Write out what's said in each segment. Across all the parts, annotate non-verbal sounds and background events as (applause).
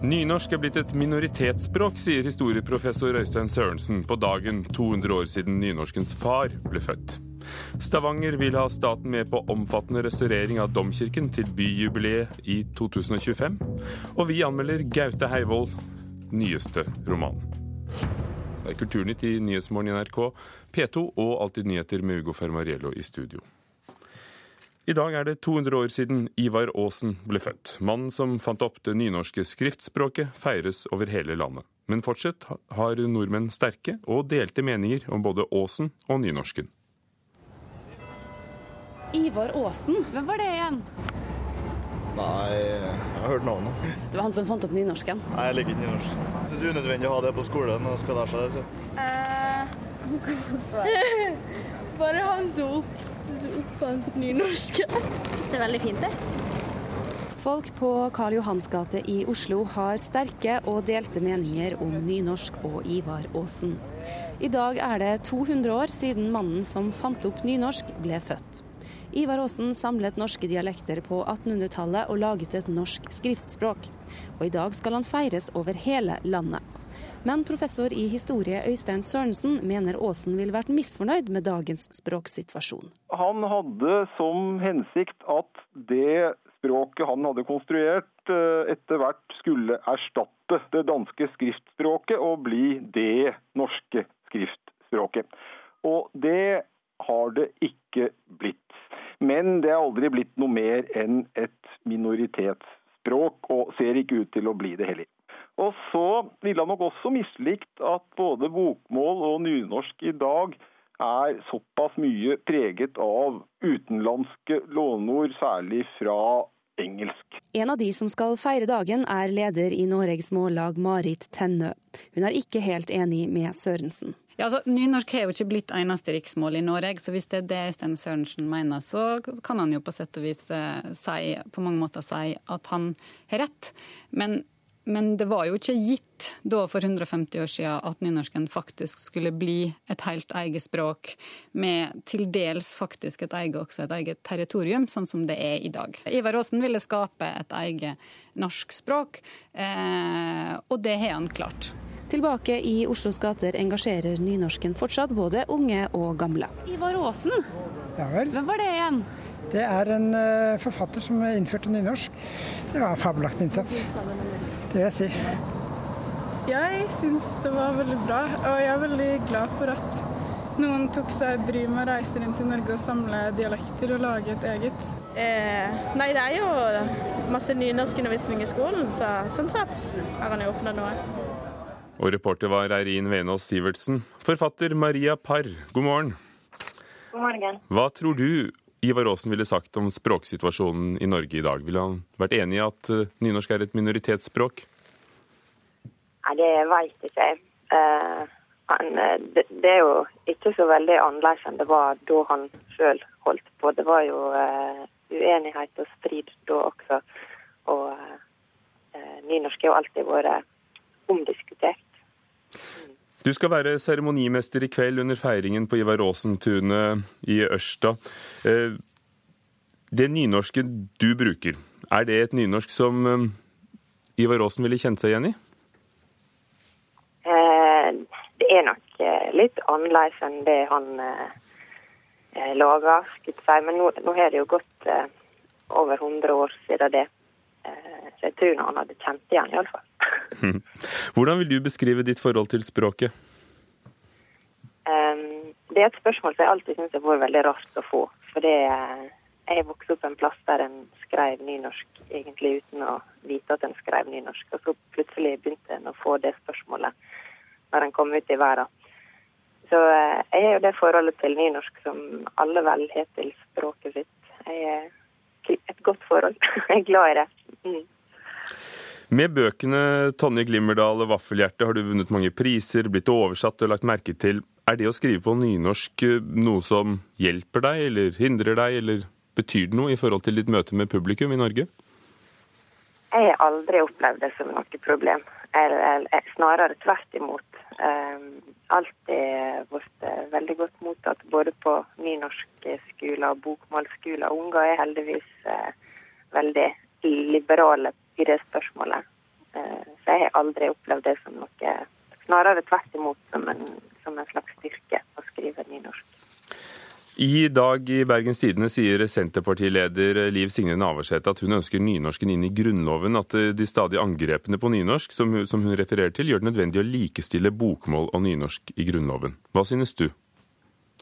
Nynorsk er blitt et minoritetsspråk, sier historieprofessor Øystein Sørensen på dagen 200 år siden nynorskens far ble født. Stavanger vil ha staten med på omfattende restaurering av domkirken til byjubileet i 2025. Og vi anmelder Gaute Heivold nyeste roman. Det er Kulturnytt i Nyhetsmorgen i NRK, P2 og Alltid nyheter med Ugo Fermariello i studio. I dag er det 200 år siden Ivar Aasen ble født. Mannen som fant opp det nynorske skriftspråket, feires over hele landet. Men fortsatt har nordmenn sterke og delte meninger om både Aasen og nynorsken. Ivar Aasen, hvem var det igjen? Nei, jeg har hørt navnet. Det var han som fant opp nynorsken? Nei, jeg liker ikke nynorsk. Jeg syns det er unødvendig å ha det på skolen og skal lære seg det. Så. Eh, (laughs) Bare han så opp oppfant nynorsken. Syns det er veldig fint, det. Folk på Karl Johans gate i Oslo har sterke og delte meninger om nynorsk og Ivar Aasen. I dag er det 200 år siden mannen som fant opp nynorsk, ble født. Ivar Aasen samlet norske dialekter på 1800-tallet og laget et norsk skriftspråk. Og i dag skal han feires over hele landet. Men professor i historie Øystein Sørensen mener Aasen ville vært misfornøyd med dagens språksituasjon. Han hadde som hensikt at det språket han hadde konstruert, eh, etter hvert skulle erstatte det danske skriftspråket og bli det norske skriftspråket. Og det har det ikke blitt. Men det er aldri blitt noe mer enn et minoritetsspråk, og ser ikke ut til å bli det heller. Og så ville han nok også mislikt at både bokmål og nynorsk i dag er såpass mye preget av utenlandske låneord, særlig fra engelsk. En av de som skal feire dagen, er leder i Noregs Mållag, Marit Tennø. Hun er ikke helt enig med Sørensen. Ja, altså, Nynorsk har jo ikke blitt eneste riksmål i Norge, så hvis det er det Øystein Sørensen mener, så kan han jo på sett og vis eh, si, på mange måter si at han har rett. Men men det var jo ikke gitt da for 150 år siden at nynorsken faktisk skulle bli et helt eget språk, med til dels faktisk et eget, også et eget territorium, sånn som det er i dag. Ivar Aasen ville skape et eget norsk språk, eh, og det har han klart. Tilbake i Oslos gater engasjerer nynorsken fortsatt både unge og gamle. Ivar Aasen, ja vel. hvem var det igjen? Det er en uh, forfatter som innførte nynorsk. Det var en fabelaktig innsats. Det vil jeg si. Jeg syns det var veldig bra, og jeg er veldig glad for at noen tok seg bryet med å reise rundt i Norge og samle dialekter og lage et eget. Eh, nei, det er jo masse nynorskundervisning i skolen, så sånn sett har han jo oppnådd noe. Og reporter var Eirin Venås Sivertsen. Forfatter Maria Parr, god morgen. God morgen. Hva tror du Ivar Aasen ville sagt om språksituasjonen i Norge i dag? Ville han vært enig i at uh, nynorsk er et minoritetsspråk? Nei, det veit ikke jeg. Uh, han, eh, det, det, er jo ikke så veldig annerledes enn det var da han sjøl holdt på. Det var jo uh, uenighet og strid da også. Og nynorsk har jo alltid vært omdiskutert. Du skal være seremonimester i kveld under feiringen på Ivar Aasen-tunet i Ørsta. Eh, det nynorske du bruker, er det et nynorsk som eh, Ivar Aasen ville kjent seg igjen i? Eh, det er nok litt annerledes enn det han laga, skulle jeg si. Men nå, nå har det jo gått over 100 år siden det. Så jeg tror han hadde kjent igjen, iallfall. (laughs) Hvordan vil du beskrive ditt forhold til språket? Det er et spørsmål som jeg alltid syns har vært veldig rart å få. For det, jeg vokste opp en plass der en skrev nynorsk egentlig uten å vite at en skrev nynorsk. Og så plutselig begynte en å få det spørsmålet når en kom ut i verden. Så uh, jeg har jo det forholdet til nynorsk som alle vel har til språket sitt. Jeg er et godt forhold. (laughs) jeg er glad i det. Mm. Med bøkene 'Tonje Glimmerdal' og 'Vaffelhjerte' har du vunnet mange priser, blitt oversatt og lagt merke til. Er det å skrive på nynorsk eh, noe som hjelper deg, eller hindrer deg, eller betyr det noe i forhold til ditt møte med publikum i Norge? Jeg har aldri opplevd det som noe problem. Jeg, jeg, snarere tvert imot. Um, alltid blitt veldig godt mottatt både på nynorskskoler og bokmålsskoler. Unger er heldigvis eh, veldig liberale i det spørsmålet. Så jeg har aldri opplevd det som noe Snarere tvert imot som en, som en slags styrke å skrive nynorsk. I dag i Bergens Tidende sier Senterpartileder Liv Signe Navarsete at hun ønsker nynorsken inn i Grunnloven. At de stadige angrepene på nynorsk som hun refererer til, gjør det nødvendig å likestille bokmål og nynorsk i Grunnloven. Hva synes du?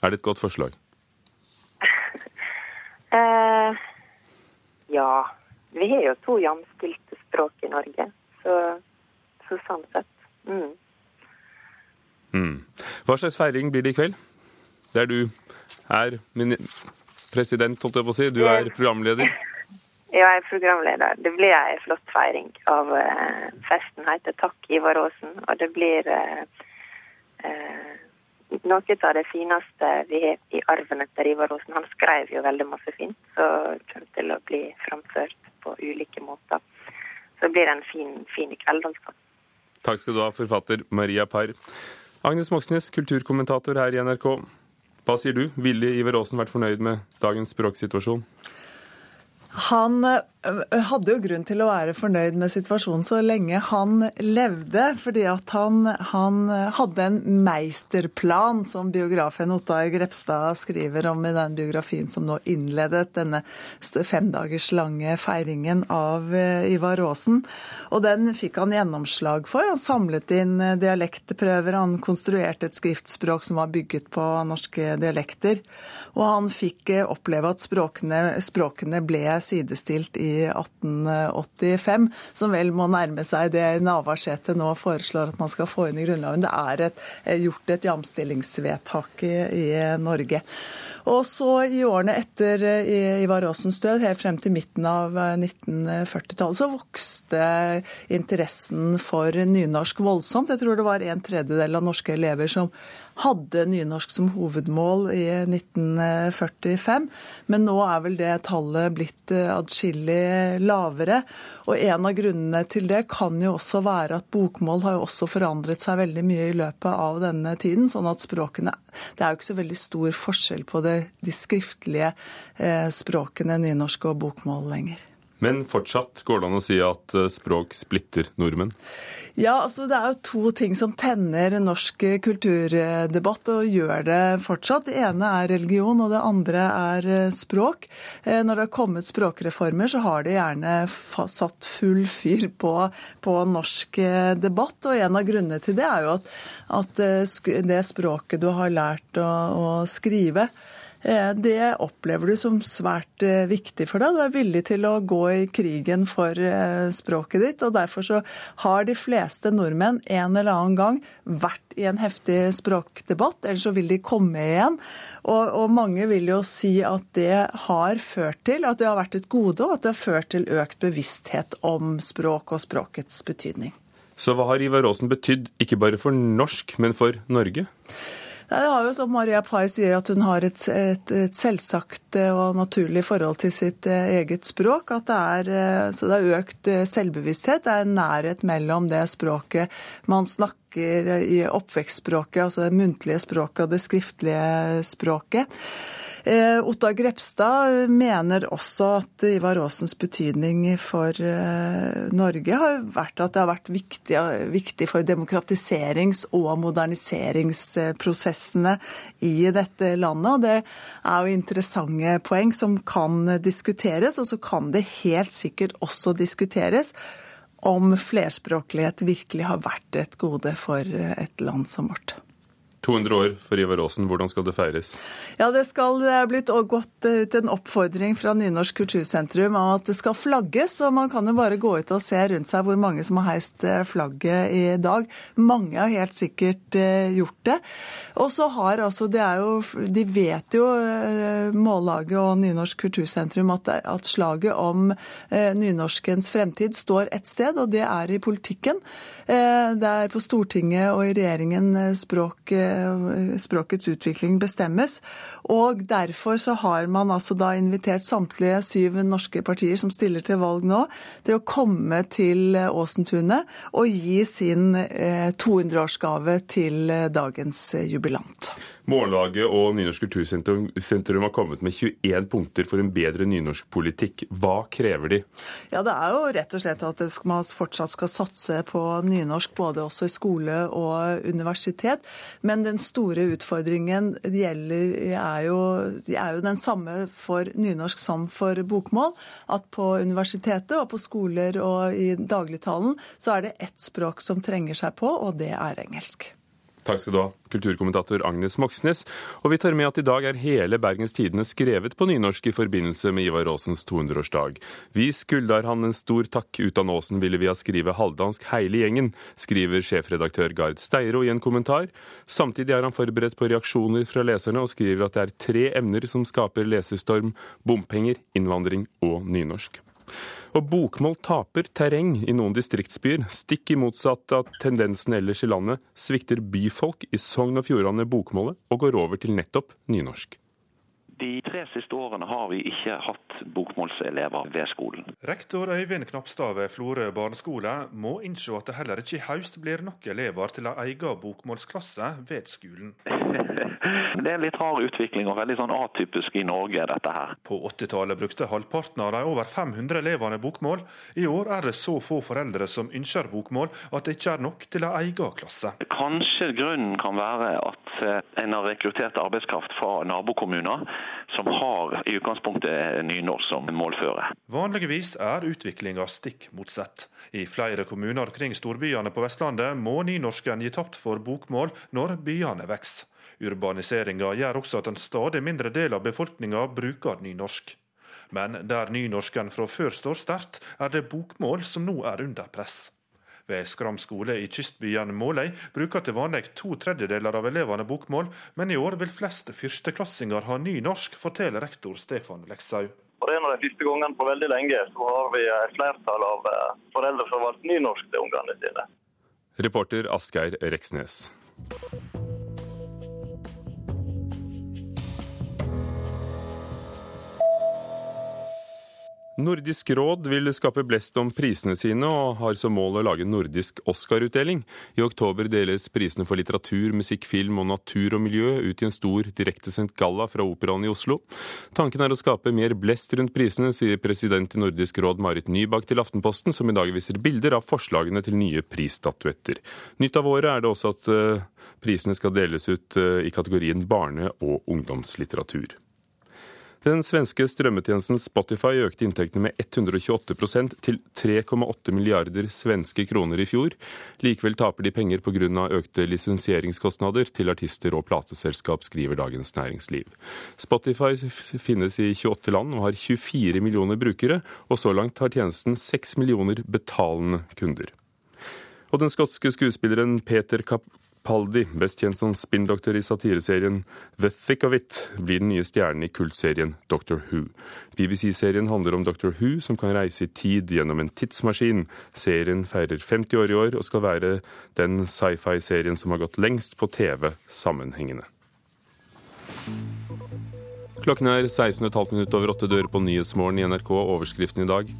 Er det et godt forslag? uh, (laughs) ja. Vi har jo to jamstilte språk i Norge, så, så sånn sett. Mm. Mm. Hva slags feiring blir det i kveld? Der du er min president, holdt jeg på å si. Du er programleder. (laughs) Ja, jeg er programleder. Det blir ei flott feiring av uh, festen heter Takk Ivar Aasen. Og det blir uh, uh, noe av det fineste vi har i arven etter Ivar Osen. Han skrev jo veldig masse fint, så kommer til å bli framført på ulike måter. Så det blir en fin, fin kveld, altså. Takk skal du ha, forfatter Maria Parr. Agnes Moxnes, kulturkommentator her i NRK. Hva sier du? Ville Iver Aasen vært fornøyd med dagens språksituasjon? Han eh, hadde jo grunn til å være fornøyd med situasjonen så lenge han levde, fordi at han, han hadde en meisterplan, som biografen Ottar Grepstad skriver om i den biografien som nå innledet denne femdagers lange feiringen av eh, Ivar Aasen. Og den fikk han gjennomslag for. Han samlet inn dialektprøver, han konstruerte et skriftspråk som var bygget på norske dialekter. Og han fikk oppleve at språkene, språkene ble sidestilt i 1885, som vel må nærme seg det Navarsete nå foreslår at man skal få inn i Grunnloven. Det er et, gjort et jamstillingsvedtak i, i Norge. Og så i årene etter Ivar Aasens død, helt frem til midten av 1940-tallet, så vokste interessen for nynorsk voldsomt. Jeg tror det var en tredjedel av norske elever som hadde nynorsk som hovedmål i 1945. Men nå er vel det tallet blitt eh, adskillig lavere. Og en av grunnene til det kan jo også være at bokmål har jo også forandret seg veldig mye i løpet av denne tiden. Sånn at språkene Det er jo ikke så veldig stor forskjell på det, de skriftlige eh, språkene nynorsk og bokmål lenger. Men fortsatt går det an å si at eh, språk splitter nordmenn? Ja, altså det er jo to ting som tenner norsk kulturdebatt og gjør det fortsatt. Det ene er religion, og det andre er eh, språk. Eh, når det har kommet språkreformer, så har de gjerne satt full fyr på, på norsk debatt. Og en av grunnene til det er jo at, at det språket du har lært å, å skrive, Eh, det opplever du som svært eh, viktig for deg. Du er villig til å gå i krigen for eh, språket ditt. og Derfor så har de fleste nordmenn en eller annen gang vært i en heftig språkdebatt, eller så vil de komme igjen. Og, og mange vil jo si at det har ført til at det har vært et gode, og at det har ført til økt bevissthet om språk og språkets betydning. Så hva har Ivar Aasen betydd, ikke bare for norsk, men for Norge? Det har jo, som Maria Pai sier, at hun har et, et, et, selvsagt og naturlig forhold til sitt eh, eget språk. At det er, eh, så det er økt eh, selvbevissthet. Det er en nærhet mellom det språket man snakker i oppvekstspråket, altså det muntlige språket og det skriftlige språket. Eh, Ottar Grepstad mener også at Ivar Aasens betydning for eh, Norge har vært at det har vært viktig, viktig for demokratiserings- og moderniseringsprosessene i dette landet. Og det er jo interessante poeng som kan diskuteres, og så kan det helt sikkert også diskuteres om flerspråklighet virkelig har vært et gode for et land som vårt. 200 år for Ivar Aasen, hvordan skal det feires? Ja, Det skal, det er blitt gått ut en oppfordring fra Nynorsk kultursentrum om at det skal flagges. og Man kan jo bare gå ut og se rundt seg hvor mange som har heist eh, flagget i dag. Mange har helt sikkert eh, gjort det. Og så har altså, det er jo, De vet jo, eh, Mållaget og Nynorsk kultursentrum, at, at slaget om nynorskens fremtid står et sted, og det er i politikken. Det er på Stortinget og i regjeringen språk språkets utvikling bestemmes. Og derfor så har man altså da invitert samtlige syv norske partier som stiller til valg nå, til å komme til Åsentunet og gi sin 200-årsgave eh, til dagens jubilant. Mållaget og Nynorsk kultursentrum har kommet med 21 punkter for en bedre nynorskpolitikk. Hva krever de? Ja, Det er jo rett og slett at man fortsatt skal satse på nynorsk, både også i skole og universitet. Men den store utfordringen gjelder, er jo, er jo den samme for nynorsk som for bokmål. At på universitetet og på skoler og i dagligtalen så er det ett språk som trenger seg på, og det er engelsk. Takk skal du ha, kulturkommentator Agnes Moxnes. Og vi tar med at i dag er hele Bergens Tidende skrevet på nynorsk i forbindelse med Ivar Aasens 200-årsdag. Vi skulder han en stor takk, utan Aasen ville vi ha skrevet halvdansk heile gjengen, skriver sjefredaktør Gard Steiro i en kommentar. Samtidig er han forberedt på reaksjoner fra leserne, og skriver at det er tre emner som skaper leserstorm bompenger, innvandring og nynorsk. Og bokmål taper terreng i noen distriktsbyer, stikk i motsatt av tendensen ellers i landet, svikter byfolk i Sogn og Fjordane bokmålet og går over til nettopp nynorsk. De tre siste årene har vi ikke hatt bokmålselever ved skolen. Rektor Øyvind Knapstad ved Florø barneskole må innse at det heller ikke i høst blir nok elever til å egen bokmålsklasse ved skolen. (laughs) Det er en litt rar utvikling og veldig sånn atypisk i Norge, dette her. På 80-tallet brukte halvparten av de over 500 elevene bokmål. I år er det så få foreldre som ønsker bokmål at det ikke er nok til å egen klasse. Kanskje grunnen kan være at eh, en har rekruttert arbeidskraft fra nabokommuner som har i utgangspunktet nynorsk som målføre. Vanligvis er utviklinga stikk motsatt. I flere kommuner kring storbyene på Vestlandet må nynorsken gi tapt for bokmål når byene vokser. Urbaniseringa gjør også at en stadig mindre del av befolkninga bruker nynorsk. Men der nynorsken fra før står sterkt, er det bokmål som nå er under press. Ved Skram skole i kystbyen Måløy bruker til vanlig to tredjedeler av elevene bokmål, men i år vil flest førsteklassinger ha nynorsk, forteller rektor Stefan Lekshaug. For en av de første gangene på veldig lenge så har vi et flertall av eh, foreldre som har valgt nynorsk til ungene sine. Reporter Asgeir Reksnes. Nordisk råd vil skape blest om prisene sine, og har som mål å lage nordisk Oscar-utdeling. I oktober deles prisene for litteratur, musikk, film og natur og miljø ut i en stor direktesendt galla fra Operaen i Oslo. Tanken er å skape mer blest rundt prisene, sier president i Nordisk råd Marit Nybakk til Aftenposten, som i dag viser bilder av forslagene til nye prisstatuetter. Nytt av året er det også at eh, prisene skal deles ut eh, i kategorien barne- og ungdomslitteratur. Den svenske strømmetjenesten Spotify økte inntektene med 128% til 3,8 milliarder svenske kroner i fjor. Likevel taper de penger pga. økte lisensieringskostnader til artister og plateselskap, skriver Dagens Næringsliv. Spotify finnes i 28 land og har 24 millioner brukere, og så langt har tjenesten 6 millioner betalende kunder. Og den skotske skuespilleren Peter Capaldi, best kjent som spinndoktor i satireserien The Thick of It, blir den nye stjernen i kultserien Doctor Who. BBC-serien handler om Doctor Who som kan reise i tid gjennom en tidsmaskin. Serien feirer 50 år i år og skal være den sci-fi-serien som har gått lengst på TV sammenhengende. Klokken er 16,5 minutter over åtte dører på Nyhetsmorgen i NRK. Overskriften i dag.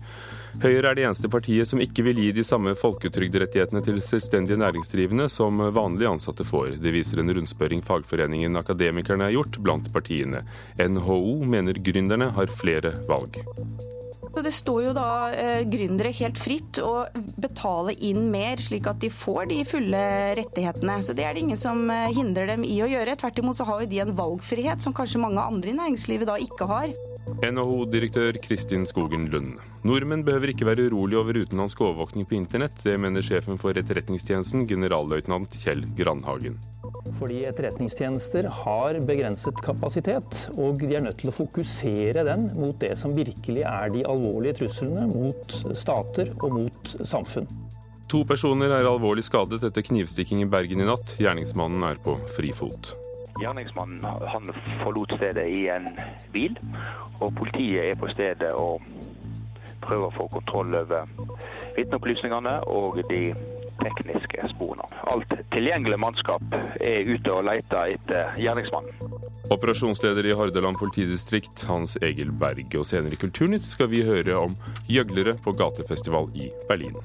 Høyre er det eneste partiet som ikke vil gi de samme folketrygdrettighetene til selvstendige næringsdrivende som vanlige ansatte får. Det viser en rundspørring fagforeningen Akademikerne har gjort blant partiene. NHO mener gründerne har flere valg. Det står jo da eh, gründere helt fritt å betale inn mer, slik at de får de fulle rettighetene. Så Det er det ingen som eh, hindrer dem i å gjøre. Tvert imot så har jo de en valgfrihet som kanskje mange andre i næringslivet da ikke har. NHO-direktør Kristin Skogen Lund. Nordmenn behøver ikke være urolig over utenlandsk overvåkning på internett. Det mener sjefen for Etterretningstjenesten, generalløytnant Kjell Grandhagen. Fordi etterretningstjenester har begrenset kapasitet, og de er nødt til å fokusere den mot det som virkelig er de alvorlige truslene mot stater og mot samfunn. To personer er alvorlig skadet etter knivstikking i Bergen i natt. Gjerningsmannen er på frifot. Gjerningsmannen han forlot stedet i en bil, og politiet er på stedet og prøver å få kontroll over vitneopplysningene og de tekniske sporene. Alt tilgjengelig mannskap er ute og leter etter gjerningsmannen. Operasjonsleder i Hordaland politidistrikt, Hans Egil Berg. Og senere i Kulturnytt skal vi høre om gjøglere på gatefestival i Berlin.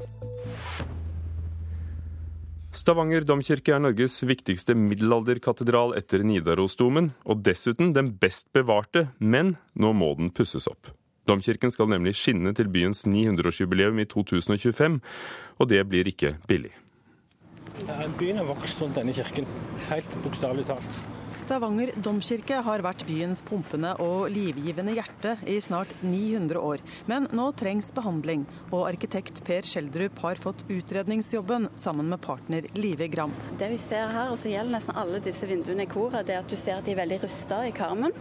Stavanger domkirke er Norges viktigste middelalderkatedral etter Nidarosdomen, og dessuten den best bevarte, men nå må den pusses opp. Domkirken skal nemlig skinne til byens 900-årsjubileum i 2025, og det blir ikke billig. Byen har vokst rundt denne kirken, helt bokstavelig talt. Stavanger domkirke har vært byens pumpende og livgivende hjerte i snart 900 år. Men nå trengs behandling, og arkitekt Per Skjeldrup har fått utredningsjobben sammen med partner Live Gram. Det vi ser her, og som gjelder nesten alle disse vinduene i koret, det er at du ser at de er veldig rusta i karmen.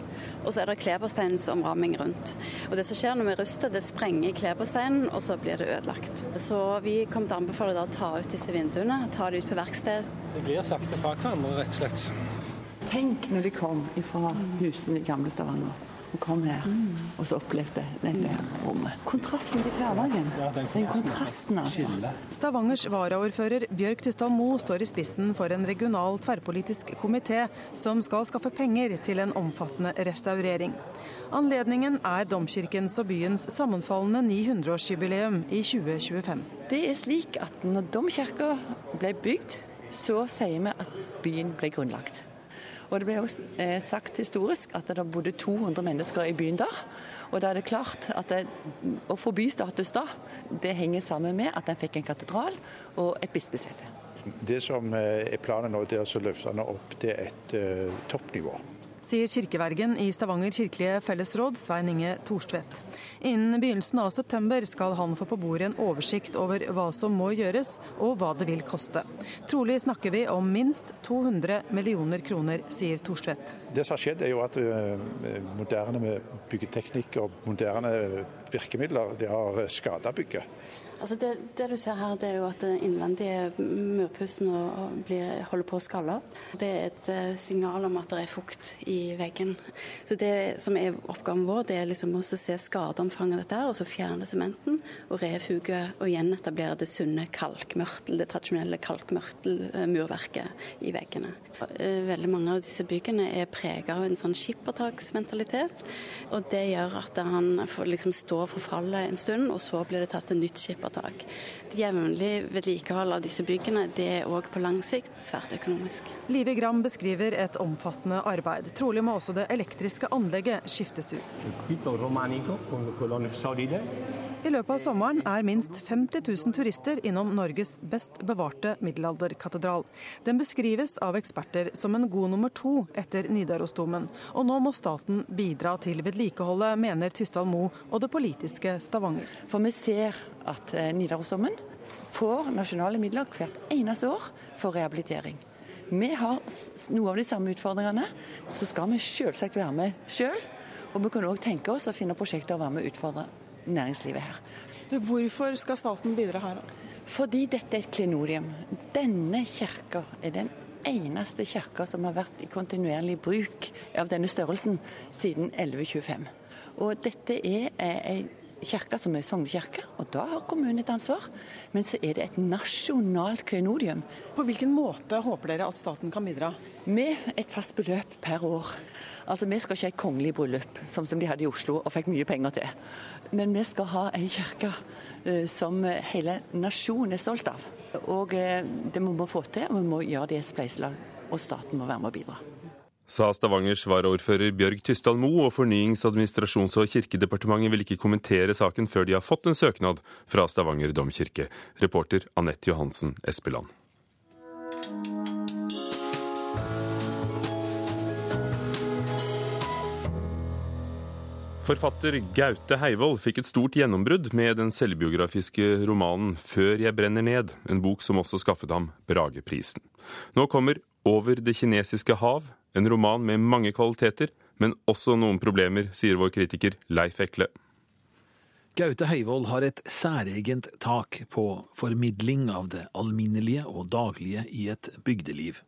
Og så er det klebersteinsomramming rundt. Og det som skjer når vi ruster, det sprenger klebersteinen, og så blir det ødelagt. Så vi kommer til å anbefale da å ta ut disse vinduene, ta det ut på verksted. Det blir sakte fra hverandre, rett og slett. Tenk når de kom fra husene i gamle Stavanger og kom her, og så opplevde dette rommet. Kontrasten til hverdagen. Den kontrasten, altså. Stavangers varaordfører Bjørg Tysdal Moe står i spissen for en regional tverrpolitisk komité som skal skaffe penger til en omfattende restaurering. Anledningen er domkirkens og byens sammenfallende 900-årsjubileum i 2025. Det er slik at når domkirka ble bygd, så sier vi at byen ble grunnlagt. Og Det ble også eh, sagt historisk at det bodde 200 mennesker i byen der. Og da er det klart at det, Å få bystatus da, det henger sammen med at en fikk en katedral og et bispesete. Det som eh, er planen nå, det er å løfte den opp til et uh, toppnivå sier kirkevergen i Stavanger kirkelige fellesråd, Svein Inge Thorstvedt. Innen begynnelsen av september skal han få på bordet en oversikt over hva som må gjøres, og hva det vil koste. Trolig snakker vi om minst 200 millioner kroner, sier Thorstvedt. Det som har skjedd, er jo at uh, moderne byggeteknikk og moderne virkemidler det har skada bygget. Altså det, det, du ser her, det er jo at innvendige murpussen holder på å skalle opp. Det er et eh, signal om at det er fukt i veggen. Så det som er oppgaven vår, det er liksom å se skadeomfanget av dette, og så fjerne sementen og revhuge og gjenetablere det sunne kalkmørtel, det tradisjonelle kalkmørtelmurverket i veggene. Eh, veldig mange av disse byggene er prega av en sånn skippertaksmentalitet, og det gjør at han får liksom stå og forfalle en stund, og så blir det tatt en nytt skippertak foretak. Jevnlig vedlikehold av disse byggene det er òg på lang sikt svært økonomisk. Live Gram beskriver et omfattende arbeid. Trolig må også det elektriske anlegget skiftes ut. I løpet av sommeren er minst 50 000 turister innom Norges best bevarte middelalderkatedral. Den beskrives av eksperter som en god nummer to etter Nidarosdomen. Og nå må staten bidra til vedlikeholdet, mener Tysdal Mo og det politiske Stavanger. For vi ser at eh, Nidarosdomen får nasjonale midler hvert eneste år for rehabilitering. Vi har noe av de samme utfordringene. Så skal vi selvsagt være med sjøl. Og vi kan òg tenke oss å finne prosjekter og være med og utfordre næringslivet her. Du, hvorfor skal staten bidra her? Fordi dette er et klenodium. Denne kirka er den eneste kirka som har vært i kontinuerlig bruk av denne størrelsen siden 1125. Og dette er ei kirke som er sognekirke, og da har kommunen et ansvar. Men så er det et nasjonalt klenodium. På hvilken måte håper dere at staten kan bidra? Med et fast beløp per år. Altså, Vi skal ikke ha et kongelig bryllup, som, som de hadde i Oslo og fikk mye penger til. Men vi skal ha en kirke uh, som hele nasjonen er stolt av. Og uh, det må vi få til, og vi må gjøre det i et spleiselag. Og staten må være med og bidra sa Stavangers varaordfører Bjørg Tysdal Mo, og Fornyings-, administrasjons- og kirkedepartementet vil ikke kommentere saken før de har fått en søknad fra Stavanger domkirke. Reporter Anette Johansen Espeland. Forfatter Gaute Heivold fikk et stort gjennombrudd med den selvbiografiske romanen 'Før jeg brenner ned', en bok som også skaffet ham Brageprisen. Nå kommer 'Over det kinesiske hav', en roman med mange kvaliteter, men også noen problemer, sier vår kritiker Leif Ekle. Gaute Heivold har et særegent tak på formidling av det alminnelige og daglige i et bygdeliv.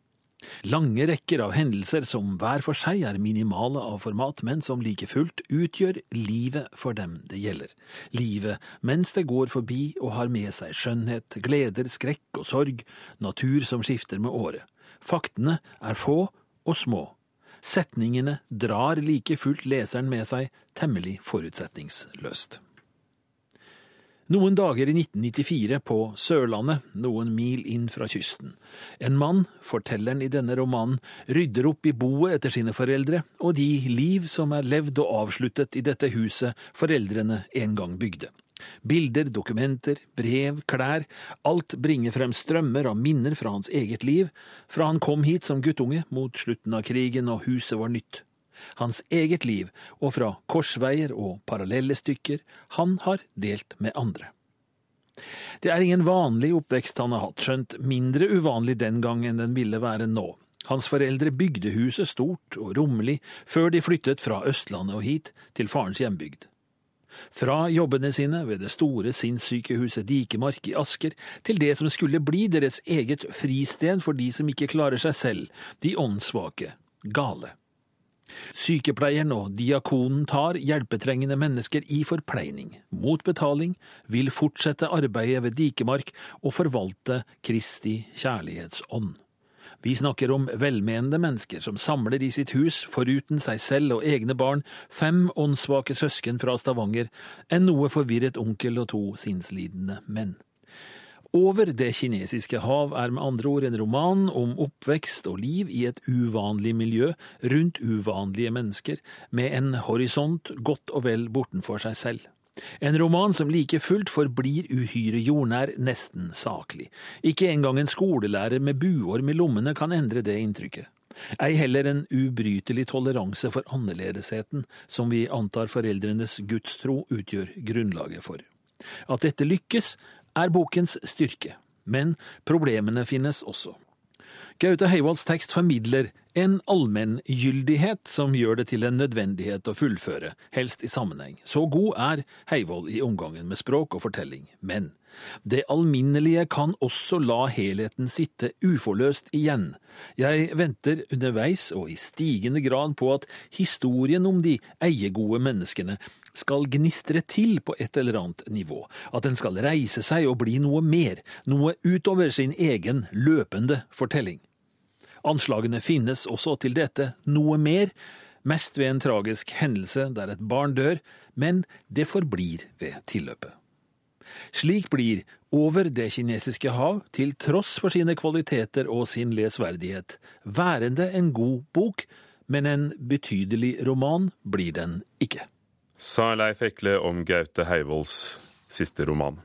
Lange rekker av hendelser som hver for seg er minimale av format, men som like fullt utgjør livet for dem det gjelder. Livet mens det går forbi og har med seg skjønnhet, gleder, skrekk og sorg, natur som skifter med året. Faktene er få og små. Setningene drar like fullt leseren med seg temmelig forutsetningsløst. Noen dager i 1994 på Sørlandet, noen mil inn fra kysten. En mann, fortelleren i denne romanen, rydder opp i boet etter sine foreldre og de liv som er levd og avsluttet i dette huset foreldrene en gang bygde. Bilder, dokumenter, brev, klær, alt bringer frem strømmer av minner fra hans eget liv, fra han kom hit som guttunge mot slutten av krigen og huset var nytt hans eget liv og fra korsveier og parallelle stykker han har delt med andre. Det er ingen vanlig oppvekst han har hatt, skjønt mindre uvanlig den gang enn den ville være nå. Hans foreldre bygde huset stort og rommelig før de flyttet fra Østlandet og hit, til farens hjembygd. Fra jobbene sine ved det store sinnssykehuset Dikemark i Asker til det som skulle bli deres eget fristed for de som ikke klarer seg selv, de åndssvake, gale. Sykepleieren og diakonen tar hjelpetrengende mennesker i forpleining. Mot betaling vil fortsette arbeidet ved Dikemark og forvalte Kristi kjærlighetsånd. Vi snakker om velmenende mennesker som samler i sitt hus, foruten seg selv og egne barn, fem åndssvake søsken fra Stavanger, en noe forvirret onkel og to sinnslidende menn. Over det kinesiske hav er med andre ord en roman om oppvekst og liv i et uvanlig miljø rundt uvanlige mennesker, med en horisont godt og vel bortenfor seg selv. En roman som like fullt forblir uhyre jordnær, nesten saklig. Ikke engang en skolelærer med buorm i lommene kan endre det inntrykket. Ei heller en ubrytelig toleranse for annerledesheten, som vi antar foreldrenes gudstro utgjør grunnlaget for. At dette lykkes, er bokens styrke, men problemene finnes også. Gaute Heivolds tekst formidler en allmenngyldighet som gjør det til en nødvendighet å fullføre, helst i sammenheng. Så god er Heivold i omgangen med språk og fortelling. Men det alminnelige kan også la helheten sitte uforløst igjen. Jeg venter underveis og i stigende grad på at historien om de eiegode menneskene skal gnistre til på et eller annet nivå, at den skal reise seg og bli noe mer, noe utover sin egen løpende fortelling. Anslagene finnes også til dette noe mer, mest ved en tragisk hendelse der et barn dør, men det forblir ved tilløpet. Slik blir Over det kinesiske hav, til tross for sine kvaliteter og sin lesverdighet, værende en god bok, men en betydelig roman blir den ikke. Sa Leif Ekle om Gaute Heivolds siste roman.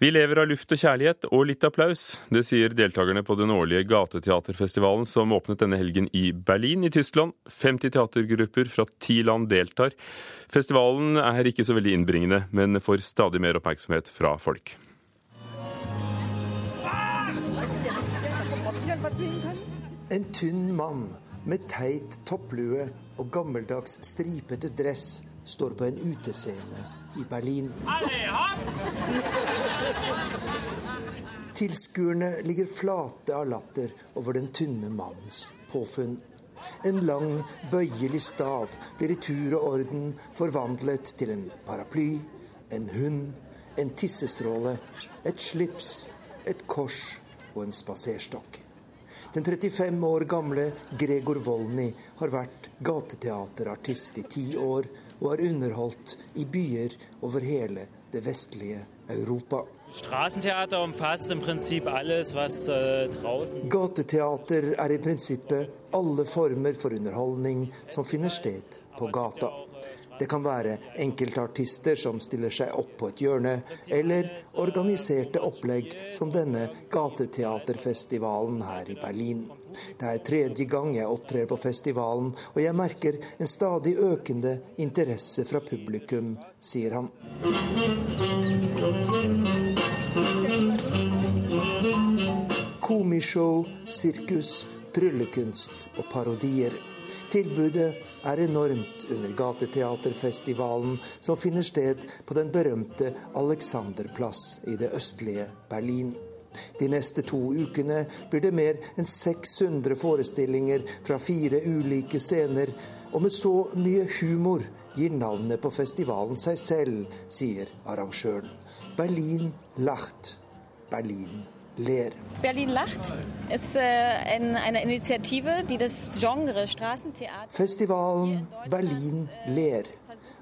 Vi lever av luft og kjærlighet og litt applaus. Det sier deltakerne på den årlige gateteaterfestivalen som åpnet denne helgen i Berlin i Tyskland. 50 teatergrupper fra ti land deltar. Festivalen er ikke så veldig innbringende, men får stadig mer oppmerksomhet fra folk. En tynn mann med teit topplue og gammeldags stripete dress står på en utescene i Berlin. Tilskuerne ligger flate av latter over den tynne mannens påfunn. En lang, bøyelig stav blir i tur og orden forvandlet til en paraply, en hund, en tissestråle, et slips, et kors og en spaserstokk. Den 35 år gamle Gregor Volny har vært gateteaterartist i ti år og er underholdt i byer over hele det vestlige Europa. Straßentheater umfasst im Prinzip alles, was äh, draußen Gateteater er i prinsippet alle former for underholdning som finner sted på gata. Det kan være enkeltartister som stiller seg opp på et hjørne, eller organiserte opplegg som denne gateteaterfestivalen her i Berlin. Det er tredje gang jeg opptrer på festivalen, og jeg merker en stadig økende interesse fra publikum, sier han. Komishow, sirkus, tryllekunst og parodier. Tilbudet er enormt under gateteaterfestivalen som finner sted på den berømte Alexanderplass i det østlige Berlin. De neste to ukene blir det mer enn 600 forestillinger fra fire ulike scener, og med så mye humor gir navnet på festivalen seg selv, sier arrangøren. Berlin lacht. Berlin ler. Berlin lacht ist en initiativ eine Initiative, die das Genre Straßentheater Festivalen Berlin ler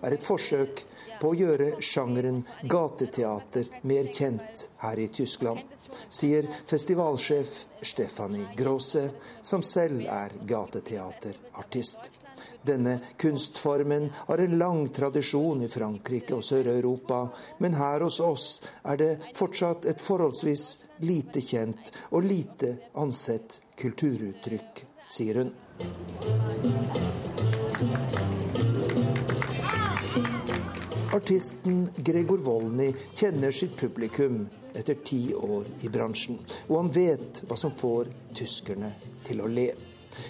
er et forsøk på å gjøre sjangeren gateteater mer kjent her i Tyskland, sier festivalsjef Stefanie Grosse, som selv er gateteaterartist. Denne kunstformen har en lang tradisjon i Frankrike og Sør-Europa, men her hos oss er det fortsatt et forholdsvis lite kjent og lite ansett kulturuttrykk, sier hun. Artisten Gregor Volny kjenner sitt publikum etter ti år i bransjen, og han vet hva som får tyskerne til å le.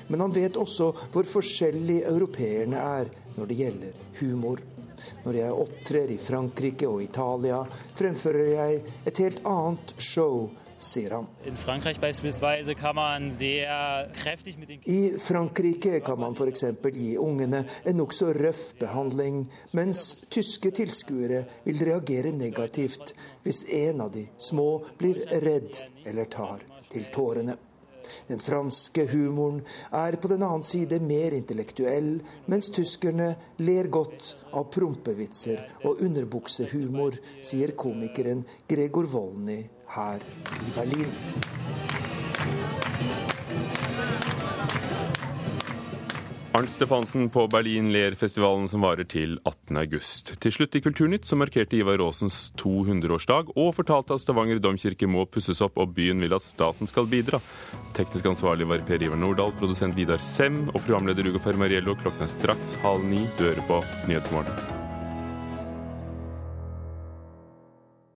Men han vet også hvor forskjellig europeerne er når det gjelder humor. Når jeg opptrer i Frankrike og Italia, fremfører jeg et helt annet show sier han. I Frankrike kan man f.eks. gi ungene en nokså røff behandling, mens tyske tilskuere vil reagere negativt hvis en av de små blir redd eller tar til tårene. Den franske humoren er på den annen side mer intellektuell, mens tyskerne ler godt av prompevitser og underbuksehumor, sier komikeren Gregor Volny her i Berlin. Arnt Stefansen på Berlin ler-festivalen som varer til 18.8. Til slutt i Kulturnytt så markerte Ivar Aasens 200-årsdag og fortalte at Stavanger domkirke må pusses opp og byen vil at staten skal bidra. Teknisk ansvarlig var Per Ivar Nordahl, produsent Vidar Sem og programleder Ugo Fermariello. Klokken er straks halv ni. Du hører på Nyhetsmorgen.